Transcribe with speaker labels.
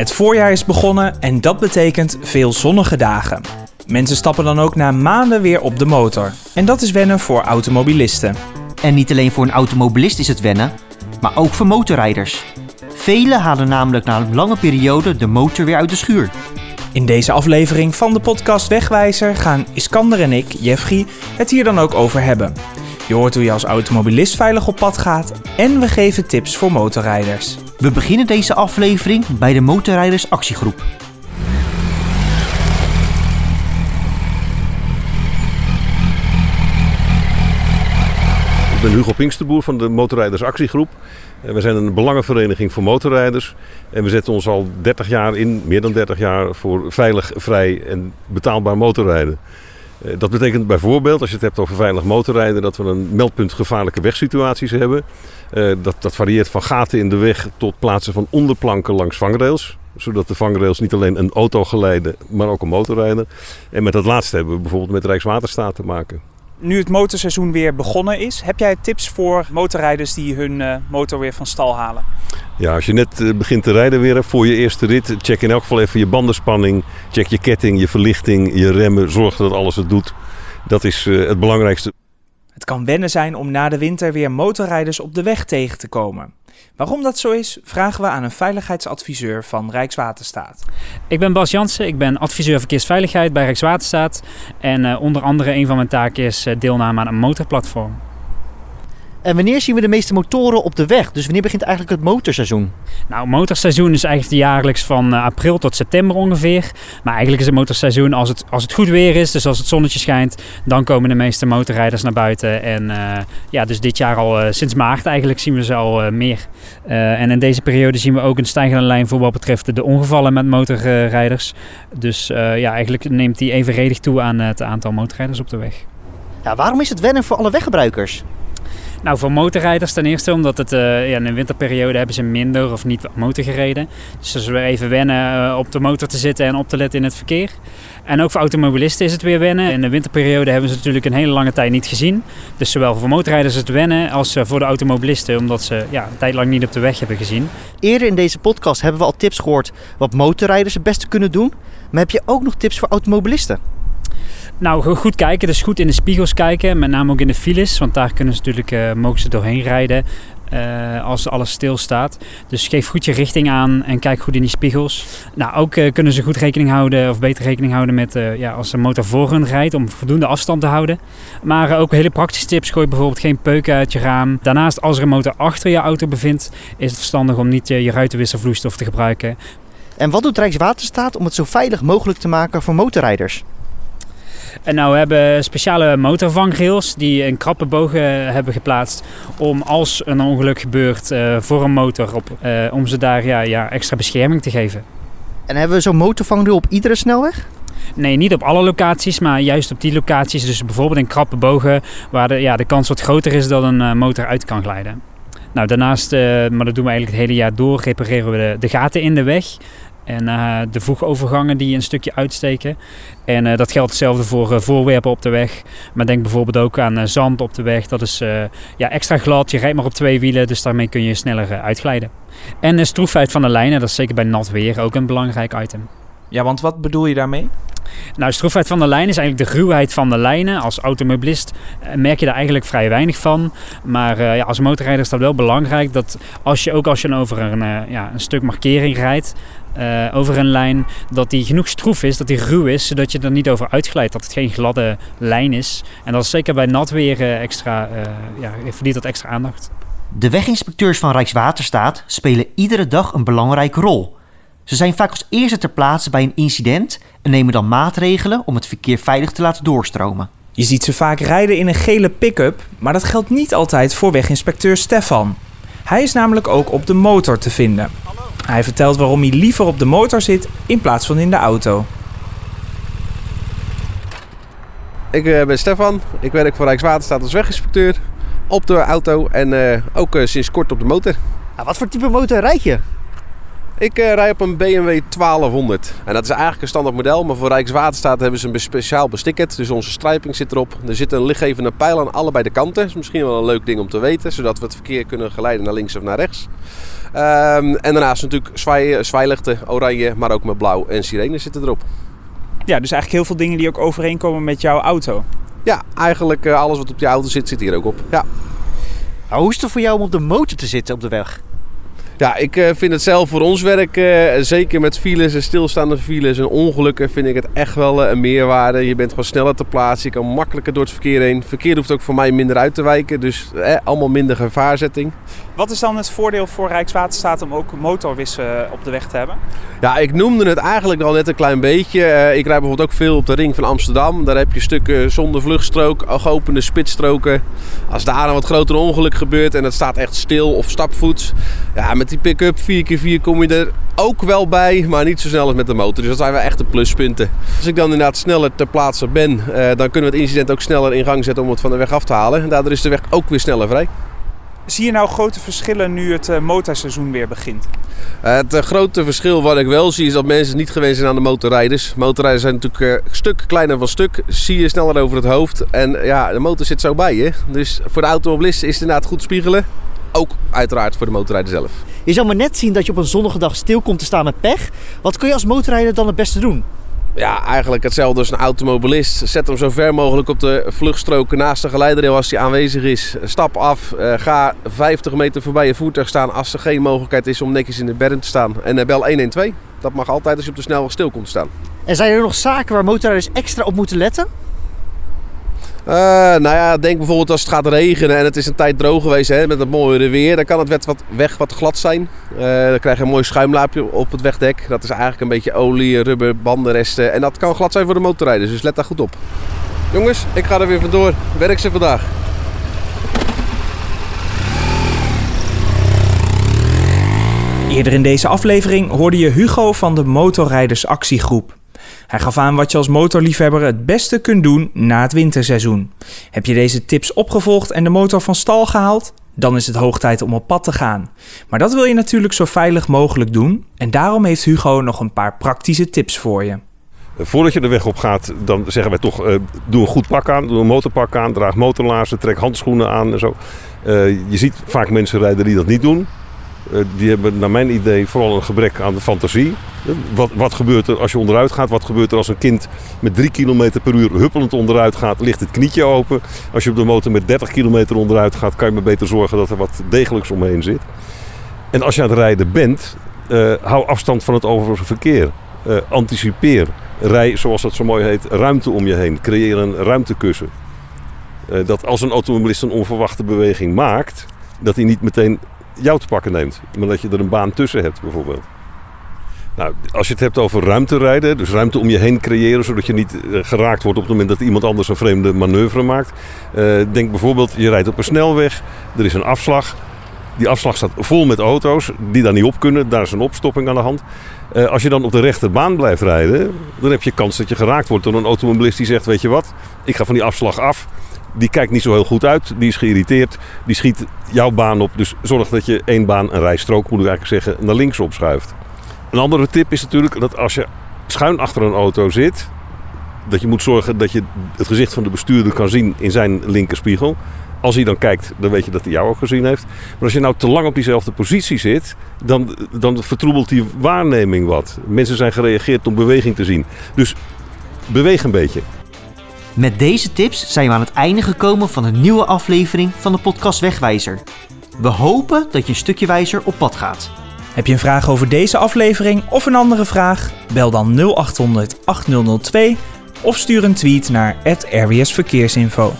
Speaker 1: Het voorjaar is begonnen en dat betekent veel zonnige dagen. Mensen stappen dan ook na maanden weer op de motor. En dat is wennen voor automobilisten.
Speaker 2: En niet alleen voor een automobilist is het wennen, maar ook voor motorrijders. Velen halen namelijk na een lange periode de motor weer uit de schuur.
Speaker 1: In deze aflevering van de podcast Wegwijzer gaan Iskander en ik, Jeffrey, het hier dan ook over hebben. Je hoort hoe je als automobilist veilig op pad gaat en we geven tips voor motorrijders.
Speaker 2: We beginnen deze aflevering bij de Motorrijders Actiegroep.
Speaker 3: Ik ben Hugo Pinksterboer van de Motorrijders Actiegroep. En We zijn een belangenvereniging voor motorrijders. En we zetten ons al 30 jaar in, meer dan 30 jaar, voor veilig, vrij en betaalbaar motorrijden. Eh, Dat betekent bijvoorbeeld, als je het hebt over veilig motorrijden, dat we een meldpunt gevaarlijke wegsituaties hebben. Eh, Dat, dat varieert van gaten in de weg tot plaatsen van onderplanken langs vangrails. Zodat de vangrails niet alleen een auto geleiden, maar ook een motorrijder. En met dat laatste hebben we bijvoorbeeld met Rijkswaterstaat te maken.
Speaker 1: Nu het motorseizoen weer begonnen is, heb jij tips voor motorrijders die hun eh, motor weer van stal halen?
Speaker 3: Ja, als je net eh, begint te rijden weer voor je eerste rit, check in elk geval even je bandenspanning. Check je ketting, je verlichting, je remmen. Zorg dat alles het doet. Dat is eh, het belangrijkste.
Speaker 1: Het kan wennen zijn om na de winter weer motorrijders op de weg tegen te komen. Waarom dat zo is, vragen we aan een veiligheidsadviseur van Rijkswaterstaat.
Speaker 4: Ik ben Bas Jansen, ik ben adviseur verkeersveiligheid bij Rijkswaterstaat. En eh, onder andere een van mijn taken is eh, deelname aan een motorplatform.
Speaker 2: En wanneer zien we de meeste motoren op de weg? Dus wanneer begint eigenlijk het motorseizoen?
Speaker 4: Nou, motorseizoen is eigenlijk jaarlijks van eh, april tot september ongeveer. Maar eigenlijk is het motorseizoen als het, als het goed weer is, dus als het zonnetje schijnt, dan komen de meeste motorrijders naar buiten. En eh, ja, dus dit jaar al eh, sinds maart eigenlijk zien we ze al meer. En in deze periode zien we ook een stijgende lijn voor wat betreft de ongevallen met motorrijders. Dus ja, eigenlijk neemt die evenredig toe aan het aantal motorrijders op de weg.
Speaker 2: Ja, waarom is het wennen voor alle weggebruikers?
Speaker 4: Nou, voor motorrijders ten eerste omdat het eh, ja, in de winterperiode hebben ze minder of niet motor gereden. Dus weer even wennen eh, op de motor te zitten en op te letten in het verkeer. En ook voor automobilisten is het weer wennen. In de winterperiode hebben ze natuurlijk een hele lange tijd niet gezien. Dus zowel voor motorrijders het wennen als eh, voor de automobilisten, omdat ze ja, een tijd lang niet op de weg hebben gezien.
Speaker 2: Eerder in deze podcast hebben we al tips gehoord wat motorrijders het beste kunnen doen. Maar heb je ook nog tips voor automobilisten?
Speaker 4: Nou, go- goed kijken. Dus goed in de spiegels kijken. Met name ook in de files. Want daar kunnen ze natuurlijk, eh, mogen ze doorheen rijden. eh, als alles stilstaat. Dus geef goed je richting aan en kijk goed in die spiegels. Nou, ook eh, kunnen ze goed rekening houden, of beter rekening houden met ja, als de motor voor hun rijdt, om voldoende afstand te houden. Maar ook hele praktische tips. Gooi bijvoorbeeld geen peuken uit je raam. Daarnaast, als er een motor achter je auto bevindt, is het verstandig om niet eh, je ruitenwisselvloeistof te gebruiken.
Speaker 2: En wat doet Rijkswaterstaat om het zo veilig mogelijk te maken voor motorrijders?
Speaker 4: En nou we hebben speciale motorvangrails die in krappe bogen hebben geplaatst om als een ongeluk gebeurt eh, voor een motor, op, eh, om ze daar ja, ja, extra bescherming te geven.
Speaker 2: En hebben we zo'n motorvangrail op iedere snelweg?
Speaker 4: Nee, niet op alle locaties, maar juist op die locaties. Dus bijvoorbeeld in krappe bogen waar de, ja, de kans wat groter is dat een eh, motor uit kan glijden. Nou, daarnaast, maar dat doen we eigenlijk het hele jaar door, repareren we de, de gaten in de weg. En eh, de voegovergangen die een stukje uitsteken. En eh, dat geldt hetzelfde voor eh, voorwerpen op de weg. Maar denk bijvoorbeeld ook aan zand op de weg. Dat is ja, extra glad. Je rijdt maar op twee wielen, dus daarmee kun je sneller uitglijden. En de stroefheid van de lijnen, dat is zeker bij nat weer ook een belangrijk item.
Speaker 1: Ja, want wat bedoel je daarmee?
Speaker 4: Nou, stroefheid van de lijn is eigenlijk de ruwheid van de lijnen. Als automobilist eh, merk je daar eigenlijk vrij weinig van. Maar eh, ja, als motorrijder is dat wel belangrijk dat als je ook als je over een, eh, ja, een stuk markering rijdt, eh, over een lijn, dat die genoeg stroef is, dat die ruw is, zodat je er niet over uitglijdt, dat het geen gladde lijn is. En dat is zeker bij nat weer extra, eh, ja, verdient dat extra aandacht.
Speaker 2: De weginspecteurs van Rijkswaterstaat spelen iedere dag een belangrijke rol. Ze zijn vaak als eerste ter plaatse bij een incident en nemen dan maatregelen om het verkeer veilig te laten doorstromen.
Speaker 1: Je ziet ze vaak rijden in een gele pick-up, maar dat geldt niet altijd voor weginspecteur Stefan. Hij is namelijk ook op de motor te vinden. Hij vertelt waarom hij liever op de motor zit in plaats van in de auto.
Speaker 5: Ik eh, ben Stefan. Ik werk voor Rijkswaterstaat als weginspecteur. Op de auto en eh, ook eh, sinds kort op de motor.
Speaker 2: wat voor type motor rijd je?
Speaker 5: Ik uh, rij op een BMW 1200. En dat is eigenlijk een standaard model, maar voor Rijkswaterstaat hebben ze een speciaal besticket. Dus onze strijping zit erop. Er zit een lichtgevende pijl aan allebei de kanten. Dat is misschien wel een leuk ding om te weten, zodat we het verkeer kunnen geleiden naar links of naar rechts. Um, en daarnaast natuurlijk zwaai, zwaailichten, oranje, maar ook met blauw en sirene zitten erop.
Speaker 1: Ja, dus eigenlijk heel veel dingen die ook overeenkomen met jouw auto.
Speaker 5: Ja, eigenlijk uh, alles wat op je auto zit, zit hier ook op. Ja.
Speaker 2: Hoe is het voor jou om op de motor te zitten op de weg?
Speaker 5: Ja, ik uh, vind het zelf voor ons werk, uh, zeker met files en stilstaande files en ongelukken, vind ik het echt wel uh, een meerwaarde. Je bent gewoon sneller te plaatsen, je kan makkelijker door het verkeer heen. Verkeer hoeft ook voor mij minder uit te wijken, dus allemaal minder gevaarzetting.
Speaker 1: Wat is dan het voordeel voor Rijkswaterstaat om ook motorwissen op de weg te hebben?
Speaker 5: Ja, ik noemde het eigenlijk al net een klein beetje. ik rijd bijvoorbeeld ook veel op de ring van Amsterdam. Daar heb je stukken zonder vluchtstrook, geopende spitsstroken. Als daar een wat groter ongeluk gebeurt en het staat echt stil of stapvoets, ja, met die pick-up 4x4 kom je er ook wel bij, maar niet zo snel als met de motor. Dus dat zijn wel echte pluspunten. Als ik dan inderdaad sneller ter plaatse ben, eh, dan kunnen we het incident ook sneller in gang zetten om het van de weg af te halen. En daardoor is de weg ook weer sneller vrij.
Speaker 1: Zie je nou grote verschillen nu het uh, motorseizoen weer begint?
Speaker 5: Uh, het grote verschil wat ik wel zie is dat mensen niet gewend zijn aan de motorrijders. Motorrijders zijn natuurlijk een stuk kleiner van stuk. Zie je sneller over het hoofd. En ja, de motor zit zo bij je. Dus voor de automobilist is het inderdaad goed spiegelen. Ook uiteraard voor de motorrijder zelf.
Speaker 2: Je zal maar net zien dat je op een zonnige dag stil komt te staan met pech. Wat kun je als motorrijder dan het beste doen?
Speaker 5: Ja, eigenlijk hetzelfde als een automobilist. Zet hem zo ver mogelijk op de vluchtstroken naast de geleiderrail als die aanwezig is. Stap af, uh, ga 50 meter voorbij je voertuig staan als er geen mogelijkheid is om netjes in de berm te staan. En uh, bel 112. Dat mag altijd als je op de snelweg stil komt te staan.
Speaker 2: En zijn er nog zaken waar motorrijders extra op moeten letten?
Speaker 5: Uh, nou ja, denk bijvoorbeeld als het gaat regenen en het is een tijd droog geweest hè, met het mooie weer. Dan kan het wat, weg wat glad zijn. Uh, dan krijg je een mooi schuimlaapje op het wegdek. Dat is eigenlijk een beetje olie, rubber, bandenresten. En dat kan glad zijn voor de motorrijders, dus let daar goed op. Jongens, ik ga er weer vandoor. Werk ze vandaag.
Speaker 1: Eerder in deze aflevering hoorde je Hugo van de Motorrijders Actiegroep. Hij gaf aan wat je als motorliefhebber het beste kunt doen na het winterseizoen. Heb je deze tips opgevolgd en de motor van stal gehaald? Dan is het hoog tijd om op pad te gaan. Maar dat wil je natuurlijk zo veilig mogelijk doen en daarom heeft Hugo nog een paar praktische tips voor je.
Speaker 3: Voordat je de weg op gaat, dan zeggen wij toch: uh, doe een goed pak aan, doe een motorpak aan, draag motorlaarzen, trek handschoenen aan en zo. Uh, je ziet vaak mensen rijden die dat niet doen. Uh, die hebben naar mijn idee vooral een gebrek aan de fantasie. Wat, wat, gebeurt er als je onderuit gaat? Wat gebeurt er als een kind met 3 km per uur huppelend onderuit gaat? Ligt het knietje open? Als je op de motor met 30 km onderuit gaat, kan je maar beter zorgen dat er wat degelijks omheen zit. En als je aan het rijden bent, uh, hou afstand van het overige verkeer. Anticipeer. Rij, zoals dat zo mooi heet, ruimte om je heen. Creëer een ruimtekussen. Dat als een automobilist een onverwachte beweging maakt, dat hij niet meteen jou te pakken neemt. Maar dat je er een baan tussen hebt bijvoorbeeld. Nou, als je het hebt over ruimterijden, dus ruimte om je heen creëren, zodat je niet uh, geraakt wordt op het moment dat iemand anders een vreemde manoeuvre maakt. Uh, denk bijvoorbeeld, je rijdt op een snelweg, er is een afslag. Die afslag staat vol met auto's die daar niet op kunnen, daar is een opstopping aan de hand. Uh, als je dan op de rechterbaan blijft rijden, dan heb je kans dat je geraakt wordt door een automobilist die zegt: Weet je wat, ik ga van die afslag af. Die kijkt niet zo heel goed uit, die is geïrriteerd, die schiet jouw baan op. Dus zorg dat je één baan, een rijstrook moet ik eigenlijk zeggen, naar links opschuift. Een andere tip is natuurlijk dat als je schuin achter een auto zit, dat je moet zorgen dat je het gezicht van de bestuurder kan zien in zijn linkerspiegel. Als hij dan kijkt, dan weet je dat hij jou ook gezien heeft. Maar als je nou te lang op diezelfde positie zit, dan, dan vertroebelt die waarneming wat. Mensen zijn gereageerd om beweging te zien. Dus beweeg een beetje.
Speaker 2: Met deze tips zijn we aan het einde gekomen van een nieuwe aflevering van de podcast Wegwijzer. We hopen dat je een stukje wijzer op pad gaat.
Speaker 1: Heb je een vraag over deze aflevering of een andere vraag? Bel dan 0800 8002 of stuur een tweet naar @rwsverkeersinfo.